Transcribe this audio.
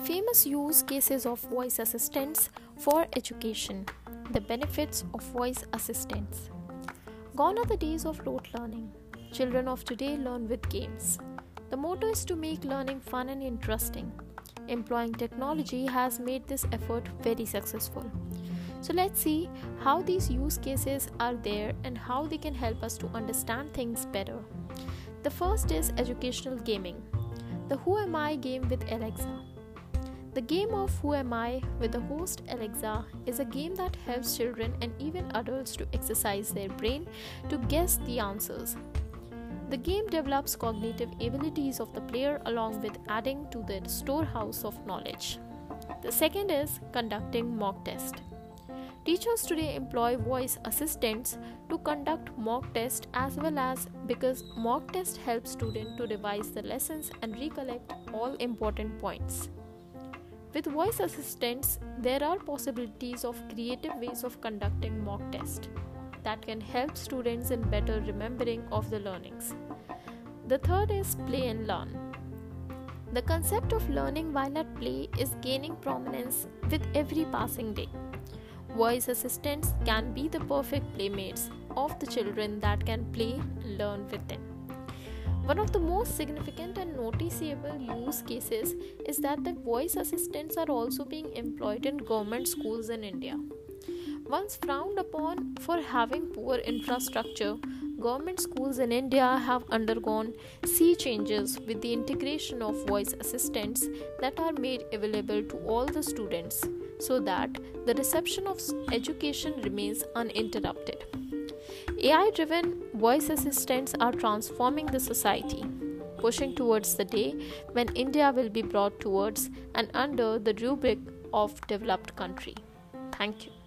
famous use cases of voice assistants for education. The benefits of voice assistants. Gone are the days of rote learning. Children of today learn with games. The motto is to make learning fun and interesting. Employing technology has made this effort very successful. So let's see how these use cases are there and how they can help us to understand things better. The first is educational gaming. The Who Am I game with Alexa. The game of Who Am I with the host Alexa is a game that helps children and even adults to exercise their brain to guess the answers. The game develops cognitive abilities of the player along with adding to the storehouse of knowledge. The second is conducting mock test. Teachers today employ voice assistants to conduct mock tests as well as because mock test helps students to revise the lessons and recollect all important points. With voice assistants, there are possibilities of creative ways of conducting mock test that can help students in better remembering of the learnings. The third is play and learn. The concept of learning while at play is gaining prominence with every passing day. Voice assistants can be the perfect playmates of the children that can play learn with them. One of the most significant and noticeable use cases is that the voice assistants are also being employed in government schools in India. Once frowned upon for having poor infrastructure, government schools in India have undergone sea changes with the integration of voice assistants that are made available to all the students so that the reception of education remains uninterrupted. AI driven voice assistants are transforming the society, pushing towards the day when India will be brought towards and under the rubric of developed country. Thank you.